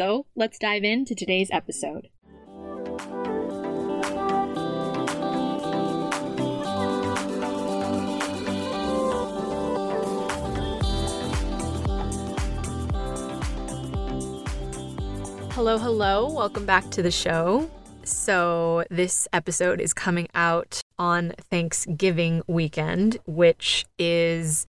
So let's dive into today's episode. Hello, hello. Welcome back to the show. So, this episode is coming out on Thanksgiving weekend, which is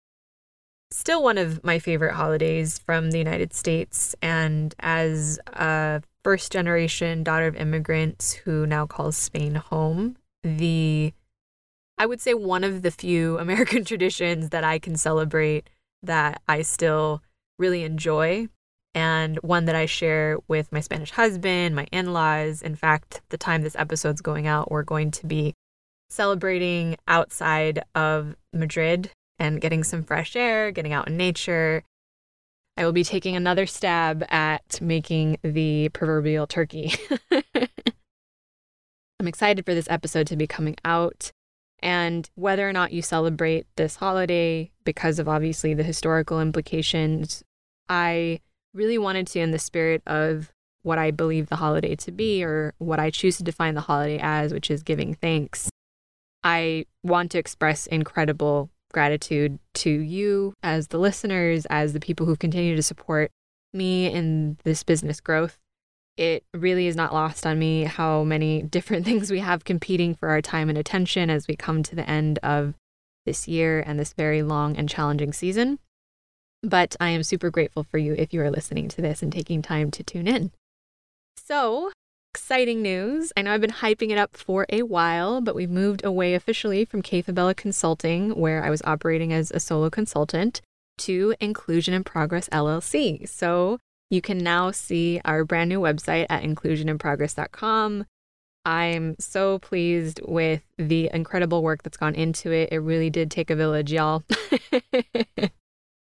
still one of my favorite holidays from the United States. And as a first generation daughter of immigrants who now calls Spain home, the I would say one of the few American traditions that I can celebrate that I still really enjoy and one that I share with my Spanish husband, my in laws. In fact, the time this episode's going out, we're going to be celebrating outside of Madrid and getting some fresh air, getting out in nature. I will be taking another stab at making the proverbial turkey. I'm excited for this episode to be coming out. And whether or not you celebrate this holiday, because of obviously the historical implications, I really wanted to, in the spirit of what I believe the holiday to be or what I choose to define the holiday as, which is giving thanks, I want to express incredible gratitude to you as the listeners, as the people who continue to support me in this business growth. It really is not lost on me how many different things we have competing for our time and attention as we come to the end of this year and this very long and challenging season. But I am super grateful for you if you are listening to this and taking time to tune in. So, exciting news. I know I've been hyping it up for a while, but we've moved away officially from Kay Fabella Consulting, where I was operating as a solo consultant, to Inclusion in Progress LLC. So you can now see our brand new website at inclusioninprogress.com. I'm so pleased with the incredible work that's gone into it. It really did take a village, y'all.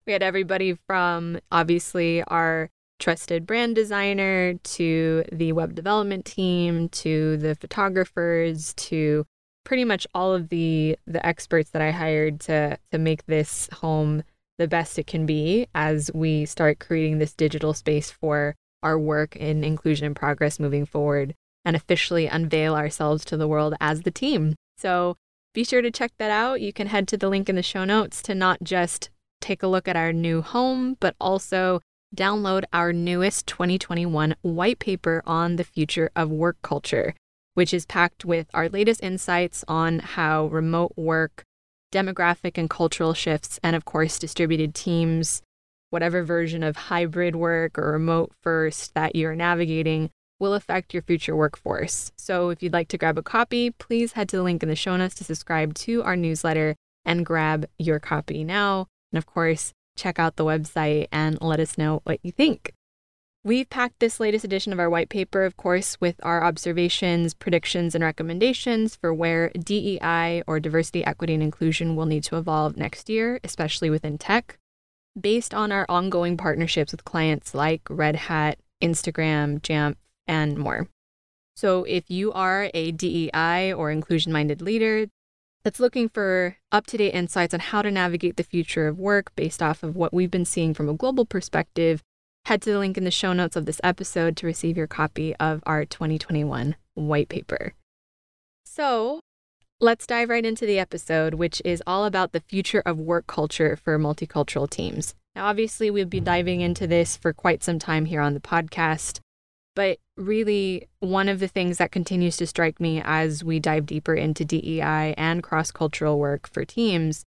We had everybody from obviously our trusted brand designer to the web development team to the photographers to pretty much all of the the experts that I hired to to make this home the best it can be as we start creating this digital space for our work in inclusion and progress moving forward and officially unveil ourselves to the world as the team. So be sure to check that out. You can head to the link in the show notes to not just take a look at our new home, but also download our newest 2021 white paper on the future of work culture, which is packed with our latest insights on how remote work, demographic and cultural shifts, and of course, distributed teams, whatever version of hybrid work or remote first that you're navigating, will affect your future workforce. So, if you'd like to grab a copy, please head to the link in the show notes to subscribe to our newsletter and grab your copy now. And of course, check out the website and let us know what you think. We've packed this latest edition of our white paper, of course, with our observations, predictions, and recommendations for where DEI or diversity, equity, and inclusion will need to evolve next year, especially within tech, based on our ongoing partnerships with clients like Red Hat, Instagram, Jamf, and more. So if you are a DEI or inclusion minded leader, that's looking for up to date insights on how to navigate the future of work based off of what we've been seeing from a global perspective, head to the link in the show notes of this episode to receive your copy of our 2021 white paper. So, let's dive right into the episode, which is all about the future of work culture for multicultural teams. Now, obviously, we'll be diving into this for quite some time here on the podcast. But really, one of the things that continues to strike me as we dive deeper into DEI and cross cultural work for teams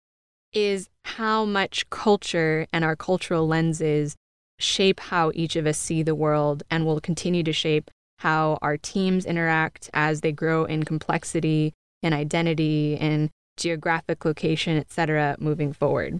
is how much culture and our cultural lenses shape how each of us see the world and will continue to shape how our teams interact as they grow in complexity and identity and geographic location, etc., moving forward.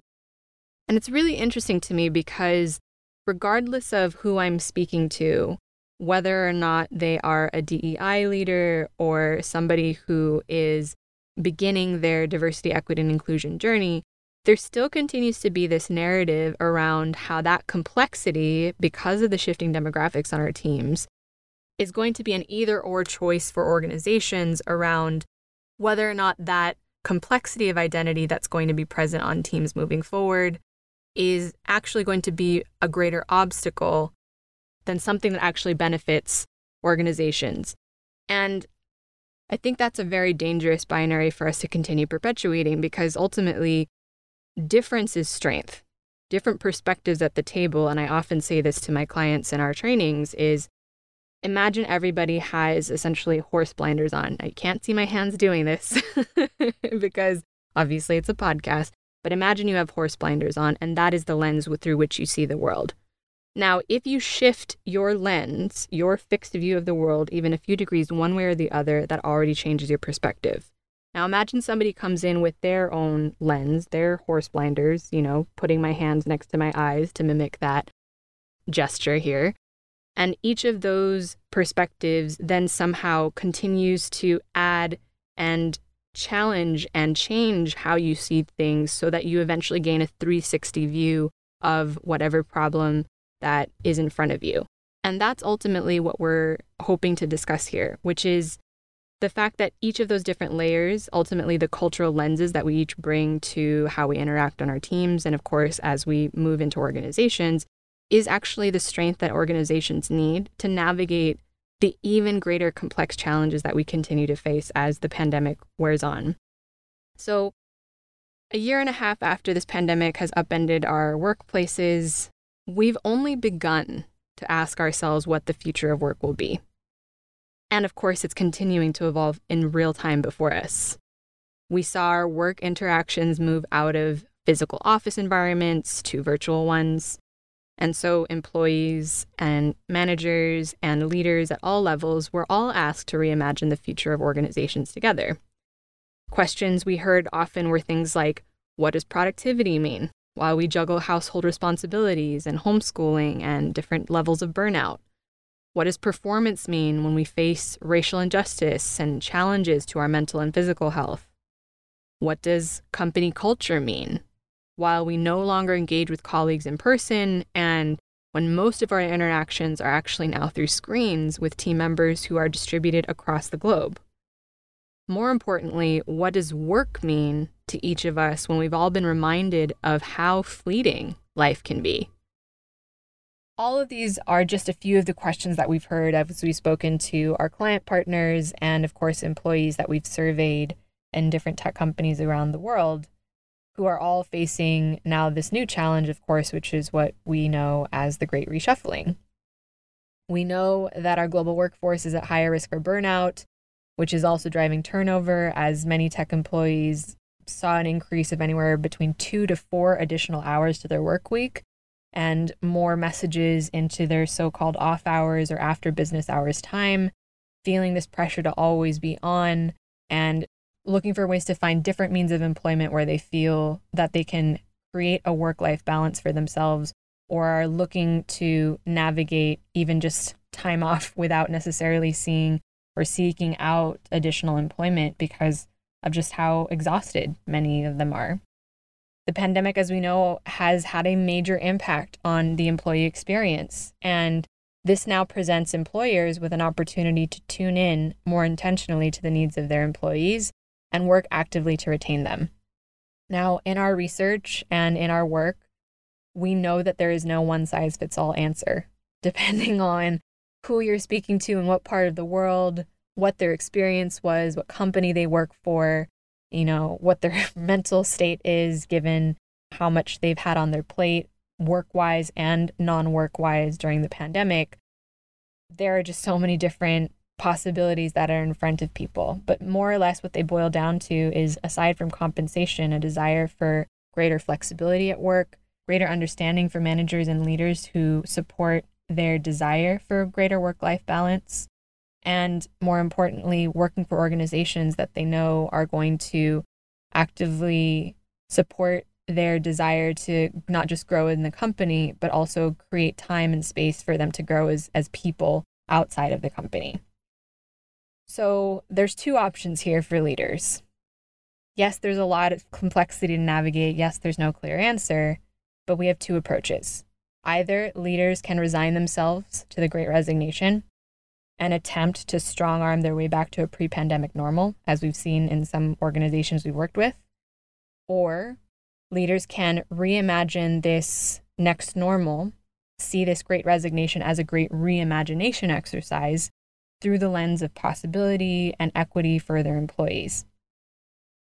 And it's really interesting to me because regardless of who I'm speaking to, whether or not they are a DEI leader or somebody who is beginning their diversity, equity, and inclusion journey, there still continues to be this narrative around how that complexity, because of the shifting demographics on our teams, is going to be an either or choice for organizations around whether or not that complexity of identity that's going to be present on teams moving forward is actually going to be a greater obstacle than something that actually benefits organizations. And I think that's a very dangerous binary for us to continue perpetuating because ultimately, difference is strength. Different perspectives at the table, and I often say this to my clients in our trainings, is imagine everybody has essentially horse blinders on. I can't see my hands doing this because obviously it's a podcast, but imagine you have horse blinders on, and that is the lens through which you see the world. Now, if you shift your lens, your fixed view of the world, even a few degrees one way or the other, that already changes your perspective. Now, imagine somebody comes in with their own lens, their horse blinders, you know, putting my hands next to my eyes to mimic that gesture here. And each of those perspectives then somehow continues to add and challenge and change how you see things so that you eventually gain a 360 view of whatever problem that is in front of you. And that's ultimately what we're hoping to discuss here, which is the fact that each of those different layers, ultimately the cultural lenses that we each bring to how we interact on our teams, and of course, as we move into organizations, is actually the strength that organizations need to navigate the even greater complex challenges that we continue to face as the pandemic wears on. So, a year and a half after this pandemic has upended our workplaces, we've only begun to ask ourselves what the future of work will be. And of course, it's continuing to evolve in real time before us. We saw our work interactions move out of physical office environments to virtual ones. And so, employees and managers and leaders at all levels were all asked to reimagine the future of organizations together. Questions we heard often were things like What does productivity mean? While we juggle household responsibilities and homeschooling and different levels of burnout? What does performance mean when we face racial injustice and challenges to our mental and physical health? What does company culture mean? While we no longer engage with colleagues in person and when most of our interactions are actually now through screens with team members who are distributed across the globe. More importantly, what does work mean to each of us when we've all been reminded of how fleeting life can be? All of these are just a few of the questions that we've heard as we've spoken to our client partners and, of course, employees that we've surveyed in different tech companies around the world who are all facing now this new challenge, of course, which is what we know as the Great Reshuffling. We know that our global workforce is at higher risk for burnout, which is also driving turnover, as many tech employees saw an increase of anywhere between two to four additional hours to their work week and more messages into their so called off hours or after business hours time, feeling this pressure to always be on and looking for ways to find different means of employment where they feel that they can create a work life balance for themselves or are looking to navigate even just time off without necessarily seeing or seeking out additional employment because of just how exhausted many of them are. The pandemic, as we know, has had a major impact on the employee experience. And this now presents employers with an opportunity to tune in more intentionally to the needs of their employees and work actively to retain them. Now, in our research and in our work, we know that there is no one size fits all answer. Depending on who you're speaking to and what part of the world, what their experience was, what company they work for, you know, what their mental state is given how much they've had on their plate, work wise and non work wise during the pandemic. there are just so many different possibilities that are in front of people. But more or less, what they boil down to is aside from compensation, a desire for greater flexibility at work, greater understanding for managers and leaders who support their desire for greater work life balance, and more importantly, working for organizations that they know are going to actively support their desire to not just grow in the company, but also create time and space for them to grow as, as people outside of the company. So there's two options here for leaders. Yes, there's a lot of complexity to navigate. Yes, there's no clear answer, but we have two approaches. Either leaders can resign themselves to the great resignation and attempt to strong arm their way back to a pre pandemic normal, as we've seen in some organizations we've worked with, or leaders can reimagine this next normal, see this great resignation as a great reimagination exercise through the lens of possibility and equity for their employees.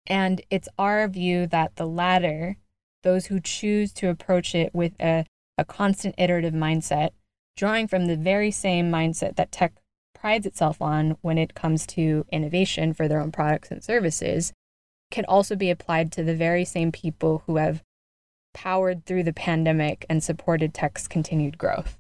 And it's our view that the latter, those who choose to approach it with a, a constant iterative mindset, drawing from the very same mindset that tech prides itself on when it comes to innovation for their own products and services, can also be applied to the very same people who have powered through the pandemic and supported tech's continued growth.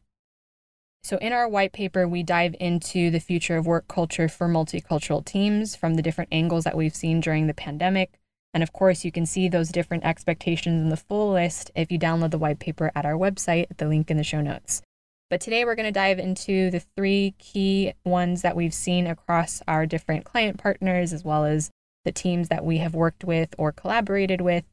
So, in our white paper, we dive into the future of work culture for multicultural teams from the different angles that we've seen during the pandemic. And of course, you can see those different expectations in the full list if you download the white paper at our website at the link in the show notes. But today we're going to dive into the three key ones that we've seen across our different client partners, as well as the teams that we have worked with or collaborated with,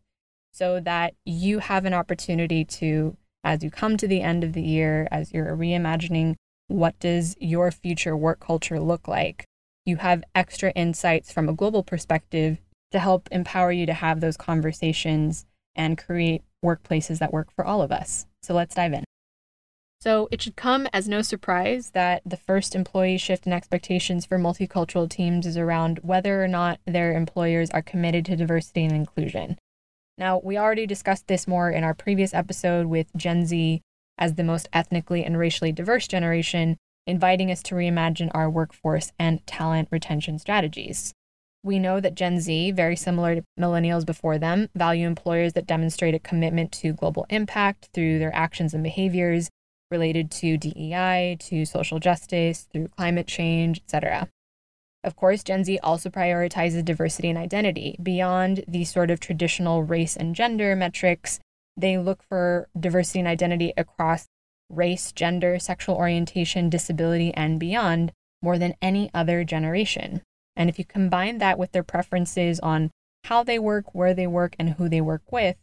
so that you have an opportunity to, as you come to the end of the year, as you're reimagining what does your future work culture look like, you have extra insights from a global perspective to help empower you to have those conversations and create workplaces that work for all of us. So let's dive in. So it should come as no surprise that the first employee shift in expectations for multicultural teams is around whether or not their employers are committed to diversity and inclusion. Now, we already discussed this more in our previous episode with Gen Z as the most ethnically and racially diverse generation, inviting us to reimagine our workforce and talent retention strategies. We know that Gen Z, very similar to millennials before them, value employers that demonstrate a commitment to global impact through their actions and behaviors related to DEI, to social justice, through climate change, etc. Of course, Gen Z also prioritizes diversity and identity. Beyond the sort of traditional race and gender metrics, they look for diversity and identity across race, gender, sexual orientation, disability, and beyond more than any other generation. And if you combine that with their preferences on how they work, where they work, and who they work with,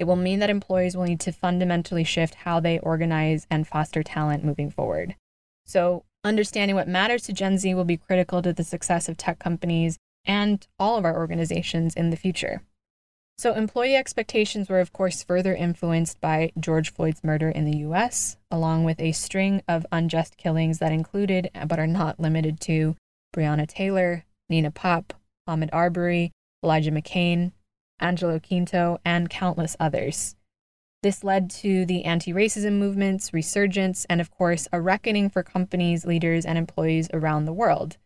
it will mean that employers will need to fundamentally shift how they organize and foster talent moving forward. So, understanding what matters to Gen Z will be critical to the success of tech companies and all of our organizations in the future. So, employee expectations were, of course, further influenced by George Floyd's murder in the US, along with a string of unjust killings that included, but are not limited to, Breonna Taylor, Nina Pop, Ahmaud Arbery, Elijah McClain, Angelo Quinto, and countless others. This led to the anti racism movement's resurgence and, of course, a reckoning for companies, leaders, and employees around the world.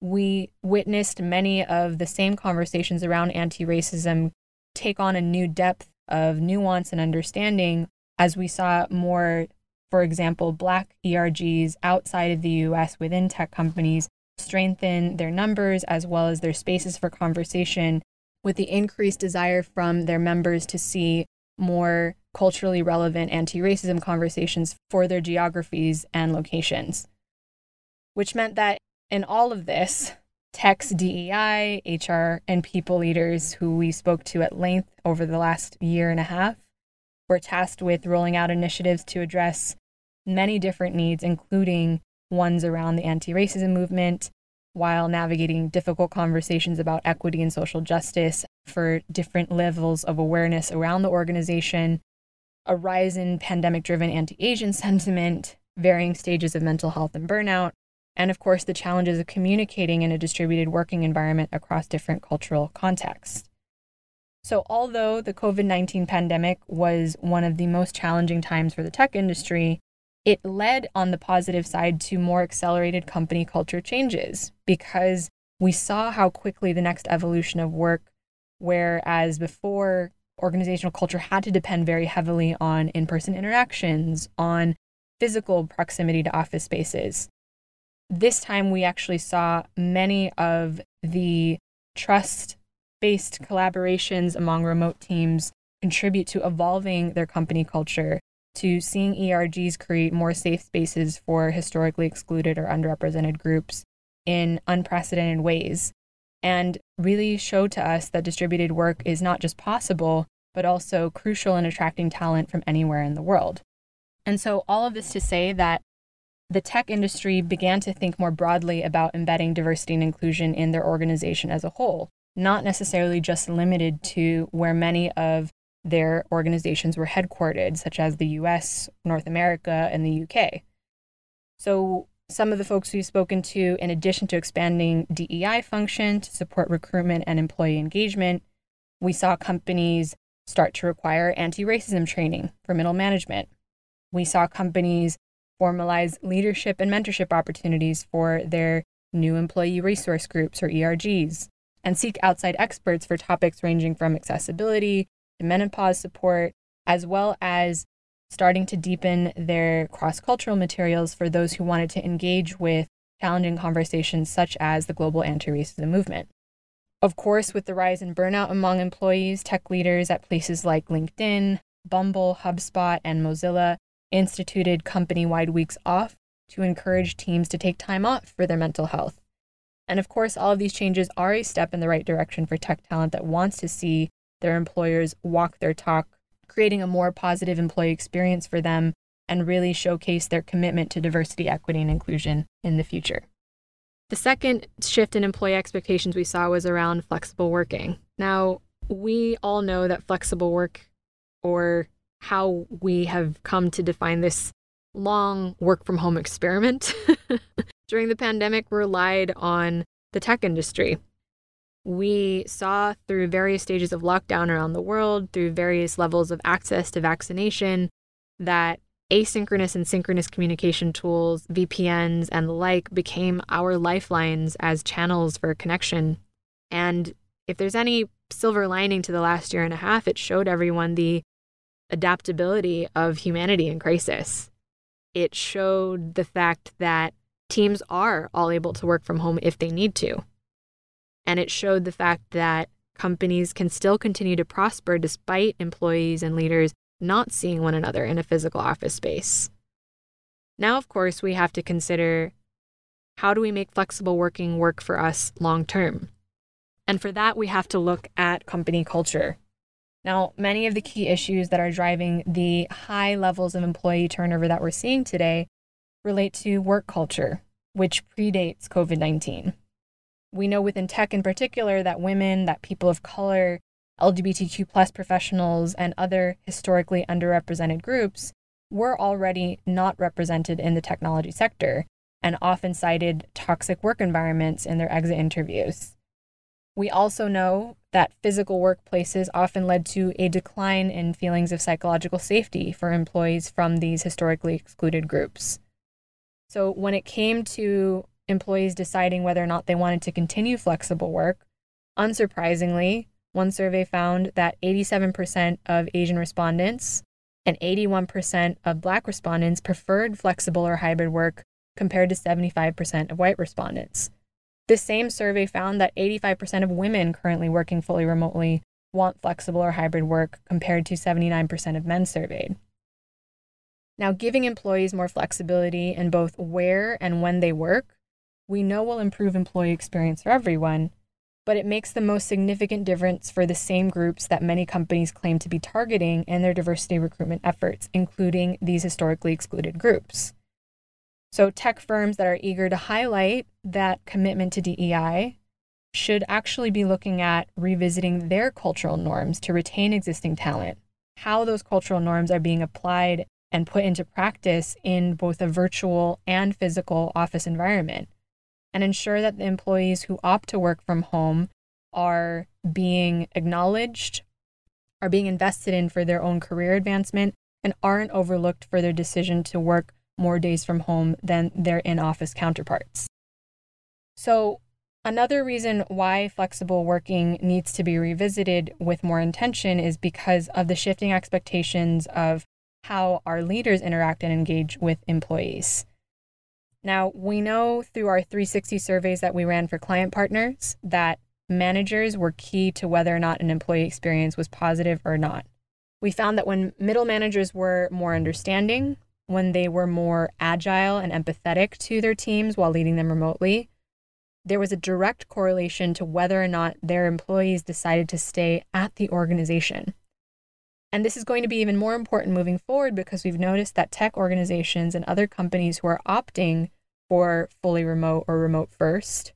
We witnessed many of the same conversations around anti racism take on a new depth of nuance and understanding as we saw more, for example, Black ERGs outside of the US within tech companies strengthen their numbers as well as their spaces for conversation with the increased desire from their members to see more culturally relevant anti racism conversations for their geographies and locations. Which meant that in all of this, tech's DEI, HR, and people leaders who we spoke to at length over the last year and a half were tasked with rolling out initiatives to address many different needs, including ones around the anti racism movement, while navigating difficult conversations about equity and social justice for different levels of awareness around the organization, a rise in pandemic driven anti Asian sentiment, varying stages of mental health and burnout, and of course, the challenges of communicating in a distributed working environment across different cultural contexts. So, although the COVID 19 pandemic was one of the most challenging times for the tech industry, it led on the positive side to more accelerated company culture changes because we saw how quickly the next evolution of work, whereas before organizational culture had to depend very heavily on in person interactions, on physical proximity to office spaces. This time, we actually saw many of the trust based collaborations among remote teams contribute to evolving their company culture, to seeing ERGs create more safe spaces for historically excluded or underrepresented groups in unprecedented ways, and really show to us that distributed work is not just possible, but also crucial in attracting talent from anywhere in the world. And so, all of this to say that the tech industry began to think more broadly about embedding diversity and inclusion in their organization as a whole, not necessarily just limited to where many of their organizations were headquartered, such as the US, North America, and the UK. So, some of the folks we've spoken to, in addition to expanding DEI function to support recruitment and employee engagement, we saw companies start to require anti racism training for middle management. We saw companies formalize leadership and mentorship opportunities for their new employee resource groups or ERGs, and seek outside experts for topics ranging from accessibility menopause support, as well as starting to deepen their cross cultural materials for those who wanted to engage with challenging conversations such as the global anti racism movement. Of course, with the rise in burnout among employees, tech leaders at places like LinkedIn, Bumble, HubSpot, and Mozilla instituted company wide weeks off to encourage teams to take time off for their mental health. And of course, all of these changes are a step in the right direction for tech talent that wants to see their employers walk their talk, creating a more positive employee experience for them and really showcase their commitment to diversity, equity, and inclusion in the future. The second shift in employee expectations we saw was around flexible working. Now, we all know that flexible work or how we have come to define this long work from home experiment during the pandemic relied on the tech industry. We saw through various stages of lockdown around the world, through various levels of access to vaccination, that asynchronous and synchronous communication tools, VPNs, and the like became our lifelines as channels for connection. And if there's any silver lining to the last year and a half, it showed everyone the adaptability of humanity in crisis. It showed the fact that teams are all able to work from home if they need to. And it showed the fact that companies can still continue to prosper despite employees and leaders not seeing one another in a physical office space. Now, of course, we have to consider how do we make flexible working work for us long term? And for that, we have to look at company culture. Now, many of the key issues that are driving the high levels of employee turnover that we're seeing today relate to work culture, which predates COVID 19. We know within tech in particular that women, that people of color, LGBTQ plus professionals, and other historically underrepresented groups were already not represented in the technology sector and often cited toxic work environments in their exit interviews. We also know that physical workplaces often led to a decline in feelings of psychological safety for employees from these historically excluded groups. So, when it came to employees deciding whether or not they wanted to continue flexible work, unsurprisingly, one survey found that 87% of Asian respondents and 81% of Black respondents preferred flexible or hybrid work compared to 75% of white respondents. This same survey found that 85% of women currently working fully remotely want flexible or hybrid work compared to 79% of men surveyed. Now, giving employees more flexibility in both where and when they work, we know will improve employee experience for everyone, but it makes the most significant difference for the same groups that many companies claim to be targeting in their diversity recruitment efforts, including these historically excluded groups. So, tech firms that are eager to highlight that commitment to DEI should actually be looking at revisiting their cultural norms to retain existing talent, how those cultural norms are being applied and put into practice in both a virtual and physical office environment, and ensure that the employees who opt to work from home are being acknowledged, are being invested in for their own career advancement, and aren't overlooked for their decision to work more days from home than their in office counterparts. So, another reason why flexible working needs to be revisited with more intention is because of the shifting expectations of how our leaders interact and engage with employees. Now, we know through our 360 surveys that we ran for client partners that managers were key to whether or not an employee experience was positive or not. We found that when middle managers were more understanding, when they were more agile and empathetic to their teams while leading them remotely, there was a direct correlation to whether or not their employees decided to stay at the organization. And this is going to be even more important moving forward because we've noticed that tech organizations and other companies who are opting for fully remote or remote first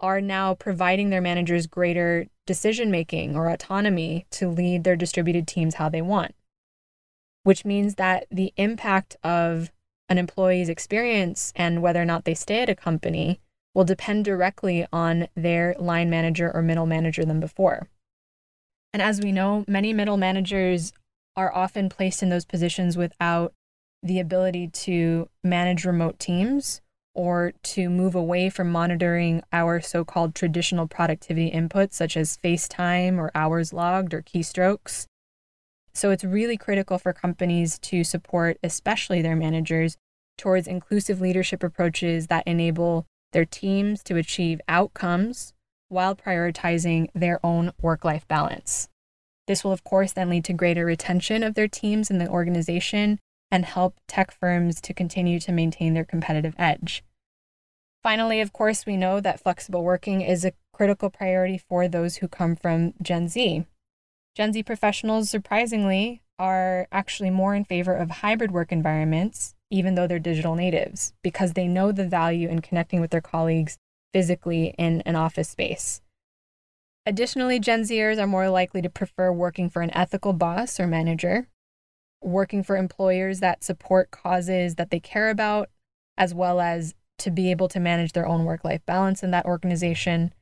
are now providing their managers greater decision making or autonomy to lead their distributed teams how they want, which means that the impact of an employee's experience and whether or not they stay at a company will depend directly on their line manager or middle manager than before. And as we know, many middle managers are often placed in those positions without the ability to manage remote teams or to move away from monitoring our so called traditional productivity inputs, such as face time or hours logged or keystrokes. So it's really critical for companies to support, especially their managers, towards inclusive leadership approaches that enable their teams to achieve outcomes while prioritizing their own work life balance. This will, of course, then lead to greater retention of their teams in the organization and help tech firms to continue to maintain their competitive edge. Finally, of course, we know that flexible working is a critical priority for those who come from Gen Z. Gen Z professionals, surprisingly, are actually more in favor of hybrid work environments, even though they're digital natives, because they know the value in connecting with their colleagues physically in an office space. Additionally, Gen Zers are more likely to prefer working for an ethical boss or manager, working for employers that support causes that they care about, as well as to be able to manage their own work life balance in that organization.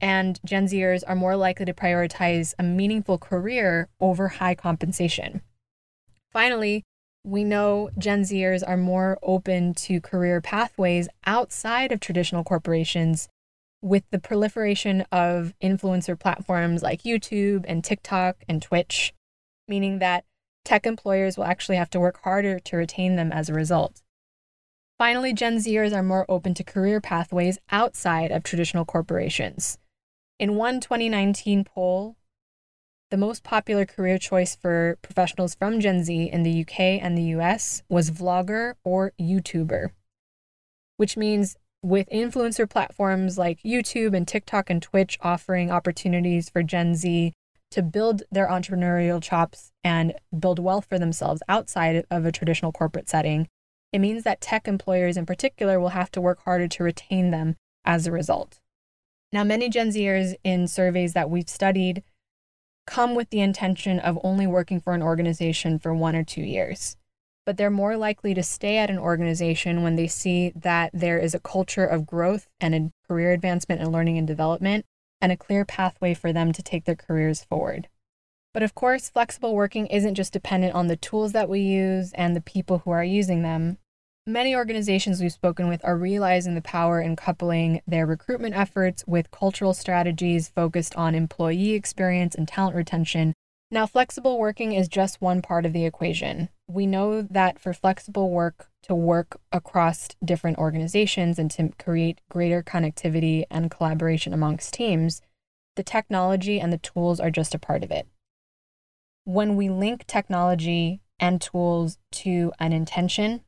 And Gen Zers are more likely to prioritize a meaningful career over high compensation. Finally, we know Gen Zers are more open to career pathways outside of traditional corporations with the proliferation of influencer platforms like YouTube and TikTok and Twitch, meaning that tech employers will actually have to work harder to retain them as a result. Finally, Gen Zers are more open to career pathways outside of traditional corporations. In one 2019 poll, the most popular career choice for professionals from Gen Z in the UK and the US was vlogger or YouTuber, which means with influencer platforms like YouTube and TikTok and Twitch offering opportunities for Gen Z to build their entrepreneurial chops and build wealth for themselves outside of a traditional corporate setting, it means that tech employers in particular will have to work harder to retain them as a result. Now, many Gen Zers in surveys that we've studied come with the intention of only working for an organization for one or two years, but they're more likely to stay at an organization when they see that there is a culture of growth and a career advancement and learning and development and a clear pathway for them to take their careers forward. But of course, flexible working isn't just dependent on the tools that we use and the people who are using them. Many organizations we've spoken with are realizing the power in coupling their recruitment efforts with cultural strategies focused on employee experience and talent retention. Now, flexible working is just one part of the equation. We know that for flexible work to work across different organizations and to create greater connectivity and collaboration amongst teams, the technology and the tools are just a part of it. When we link technology and tools to an intention,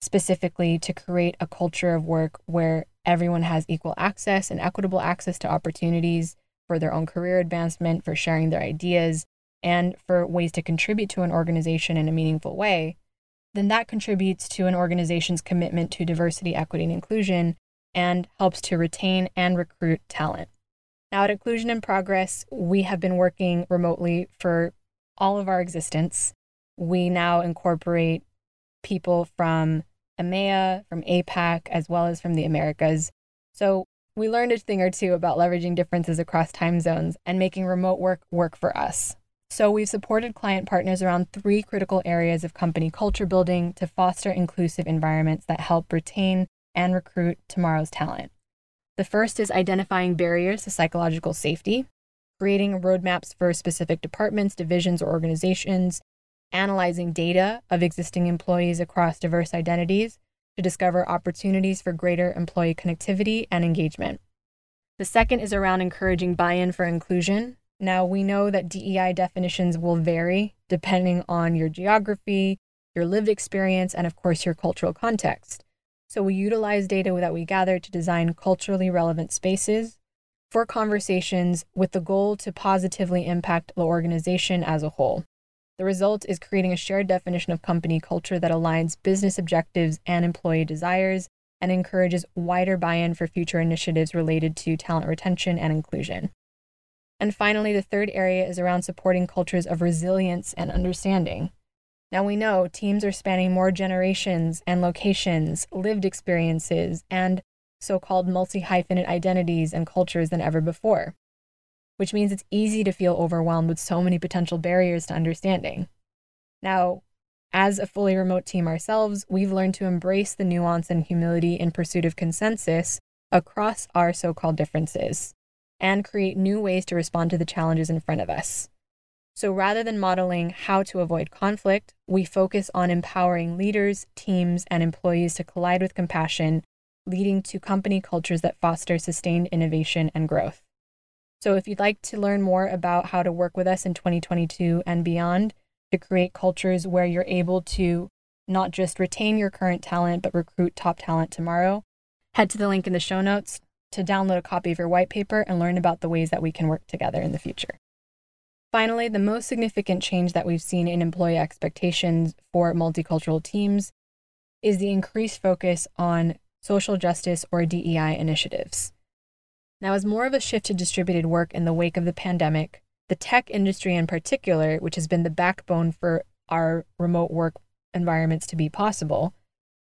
specifically to create a culture of work where everyone has equal access and equitable access to opportunities for their own career advancement, for sharing their ideas, and for ways to contribute to an organization in a meaningful way, then that contributes to an organization's commitment to diversity, equity, and inclusion and helps to retain and recruit talent. Now, at Inclusion in Progress, we have been working remotely for all of our existence. We now incorporate people from EMEA, from APAC, as well as from the Americas. So we learned a thing or two about leveraging differences across time zones and making remote work work for us. So, we've supported client partners around three critical areas of company culture building to foster inclusive environments that help retain and recruit tomorrow's talent. The first is identifying barriers to psychological safety, creating roadmaps for specific departments, divisions, or organizations, analyzing data of existing employees across diverse identities to discover opportunities for greater employee connectivity and engagement. The second is around encouraging buy in for inclusion. Now, we know that DEI definitions will vary depending on your geography, your lived experience, and of course, your cultural context. So we utilize data that we gather to design culturally relevant spaces for conversations with the goal to positively impact the organization as a whole. The result is creating a shared definition of company culture that aligns business objectives and employee desires and encourages wider buy in for future initiatives related to talent retention and inclusion. And finally, the third area is around supporting cultures of resilience and understanding. Now we know teams are spanning more generations and locations, lived experiences, and so called multi hyphenate identities and cultures than ever before, which means it's easy to feel overwhelmed with so many potential barriers to understanding. Now, as a fully remote team ourselves, we've learned to embrace the nuance and humility in pursuit of consensus across our so called differences and create new ways to respond to the challenges in front of us. So rather than modeling how to avoid conflict, we focus on empowering leaders, teams, and employees to collide with compassion, leading to company cultures that foster sustained innovation and growth. So if you'd like to learn more about how to work with us in 2022 and beyond to create cultures where you're able to not just retain your current talent, but recruit top talent tomorrow, head to the link in the show notes to download a copy of your white paper and learn about the ways that we can work together in the future. Finally, the most significant change that we've seen in employee expectations for multicultural teams is the increased focus on social justice or DEI initiatives. Now, as more of a shift to distributed work in the wake of the pandemic, the tech industry in particular, which has been the backbone for our remote work environments to be possible,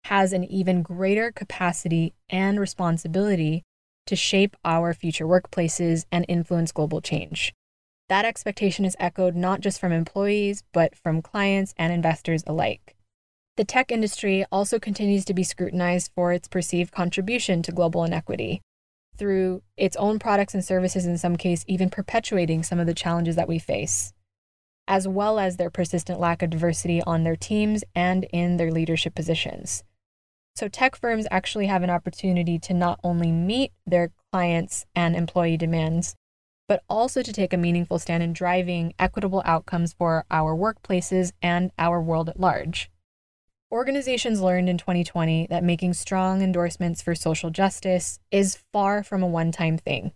has an even greater capacity and responsibility to shape our future workplaces and influence global change. That expectation is echoed not just from employees, but from clients and investors alike. The tech industry also continues to be scrutinized for its perceived contribution to global inequity, through its own products and services, in some cases, even perpetuating some of the challenges that we face, as well as their persistent lack of diversity on their teams and in their leadership positions. So, tech firms actually have an opportunity to not only meet their clients' and employee demands, but also to take a meaningful stand in driving equitable outcomes for our workplaces and our world at large. Organizations learned in 2020 that making strong endorsements for social justice is far from a one time thing,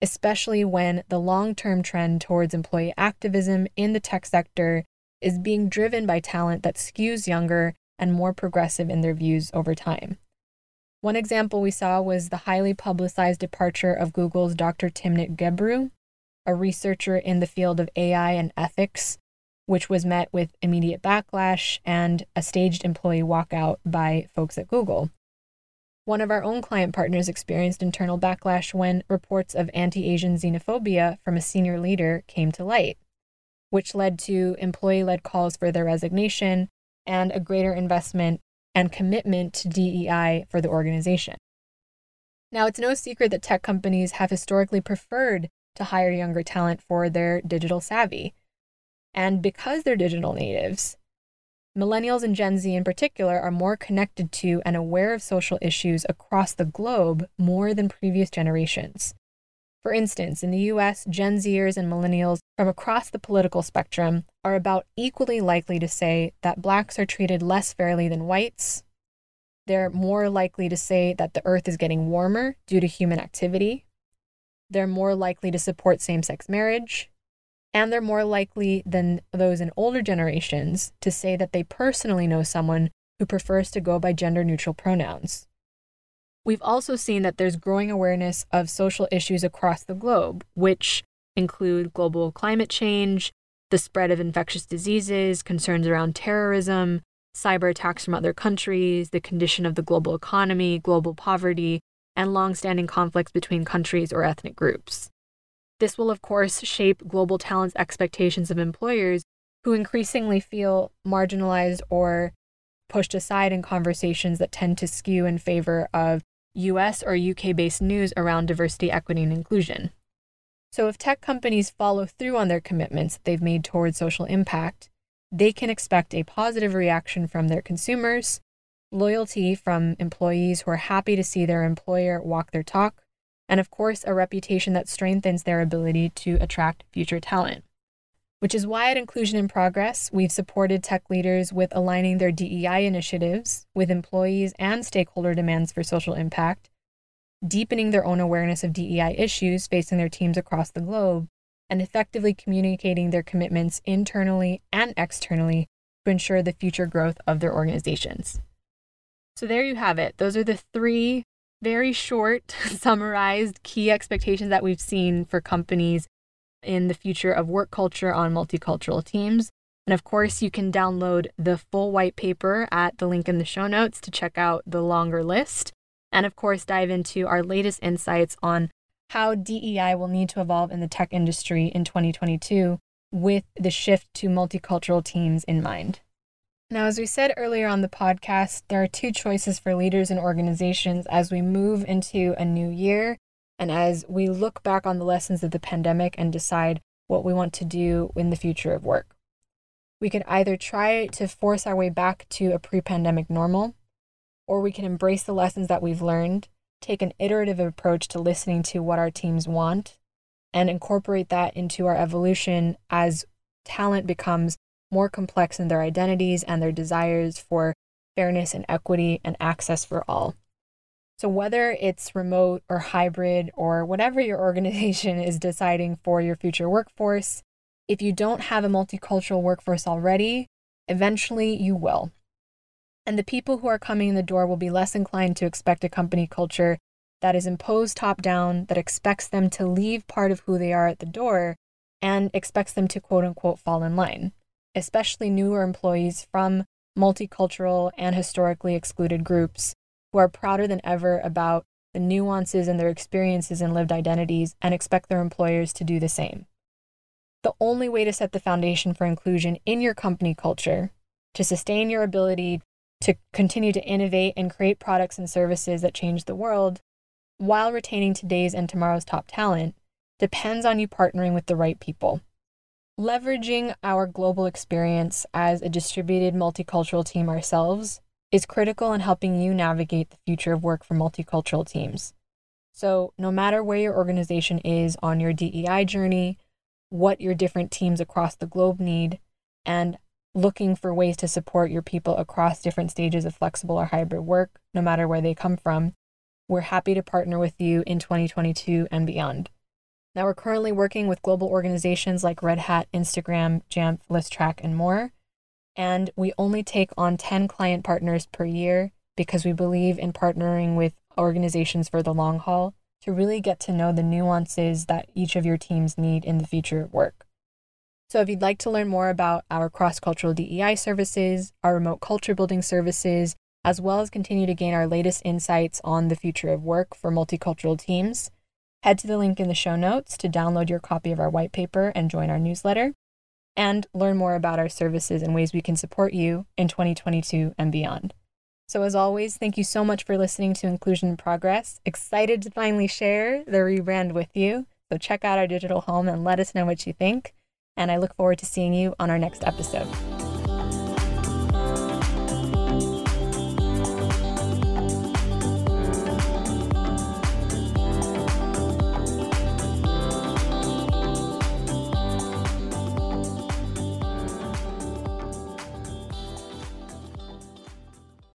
especially when the long term trend towards employee activism in the tech sector is being driven by talent that skews younger and more progressive in their views over time. One example we saw was the highly publicized departure of Google's Dr. Timnit Gebru, a researcher in the field of AI and ethics, which was met with immediate backlash and a staged employee walkout by folks at Google. One of our own client partners experienced internal backlash when reports of anti Asian xenophobia from a senior leader came to light, which led to employee led calls for their resignation and a greater investment and commitment to DEI for the organization. Now, it's no secret that tech companies have historically preferred to hire younger talent for their digital savvy. And because they're digital natives, millennials and Gen Z in particular are more connected to and aware of social issues across the globe more than previous generations. For instance, in the US, Gen Zers and millennials from across the political spectrum are about equally likely to say that blacks are treated less fairly than whites. They're more likely to say that the earth is getting warmer due to human activity. They're more likely to support same sex marriage. And they're more likely than those in older generations to say that they personally know someone who prefers to go by gender neutral pronouns. We've also seen that there's growing awareness of social issues across the globe, which include global climate change, the spread of infectious diseases, concerns around terrorism, cyber attacks from other countries, the condition of the global economy, global poverty, and long-standing conflicts between countries or ethnic groups. This will, of course, shape global talent's expectations of employers who increasingly feel marginalized or pushed aside in conversations that tend to skew in favor of US or UK based news around diversity, equity, and inclusion. So, if tech companies follow through on their commitments they've made towards social impact, they can expect a positive reaction from their consumers, loyalty from employees who are happy to see their employer walk their talk, and of course, a reputation that strengthens their ability to attract future talent. Which is why at Inclusion in Progress, we've supported tech leaders with aligning their DEI initiatives with employees and stakeholder demands for social impact, deepening their own awareness of DEI issues facing their teams across the globe, and effectively communicating their commitments internally and externally to ensure the future growth of their organizations. So, there you have it. Those are the three very short, summarized key expectations that we've seen for companies in the future of work culture on multicultural teams. And of course, you can download the full white paper at the link in the show notes to check out the longer list. And of course, dive into our latest insights on how DEI will need to evolve in the tech industry in 2022 with the shift to multicultural teams in mind. Now, as we said earlier on the podcast, there are two choices for leaders and organizations as we move into a new year and as we look back on the lessons of the pandemic and decide what we want to do in the future of work. We can either try to force our way back to a pre pandemic normal, or we can embrace the lessons that we've learned, take an iterative approach to listening to what our teams want, and incorporate that into our evolution as talent becomes more complex in their identities and their desires for fairness and equity and access for all. So, whether it's remote or hybrid or whatever your organization is deciding for your future workforce, if you don't have a multicultural workforce already, eventually you will. And the people who are coming in the door will be less inclined to expect a company culture that is imposed top down, that expects them to leave part of who they are at the door, and expects them to quote unquote fall in line, especially newer employees from multicultural and historically excluded groups who are prouder than ever about the nuances in their experiences and lived identities and expect their employers to do the same. The only way to set the foundation for inclusion in your company culture, to sustain your ability to continue to innovate and create products and services that change the world while retaining today's and tomorrow's top talent, depends on you partnering with the right people. Leveraging our global experience as a distributed multicultural team ourselves is critical in helping you navigate the future of work for multicultural teams. So, no matter where your organization is on your DEI journey, what your different teams across the globe need, and looking for ways to support your people across different stages of flexible or hybrid work, no matter where they come from, we're happy to partner with you in 2022 and beyond. Now, we're currently working with global organizations like Red Hat, Instagram, Jamf, Listrak, and more. And we only take on 10 client partners per year because we believe in partnering with organizations for the long haul to really get to know the nuances that each of your teams need in the future of work. So, if you'd like to learn more about our cross cultural DEI services, our remote culture building services, as well as continue to gain our latest insights on the future of work for multicultural teams, head to the link in the show notes to download your copy of our white paper and join our newsletter and learn more about our services and ways we can support you in 2022 and beyond. So, as always, thank you so much for listening to Inclusion in Progress. Excited to finally share the rebrand with you. So, check out our digital home and let us know what you think. And I look forward to seeing you on our next episode.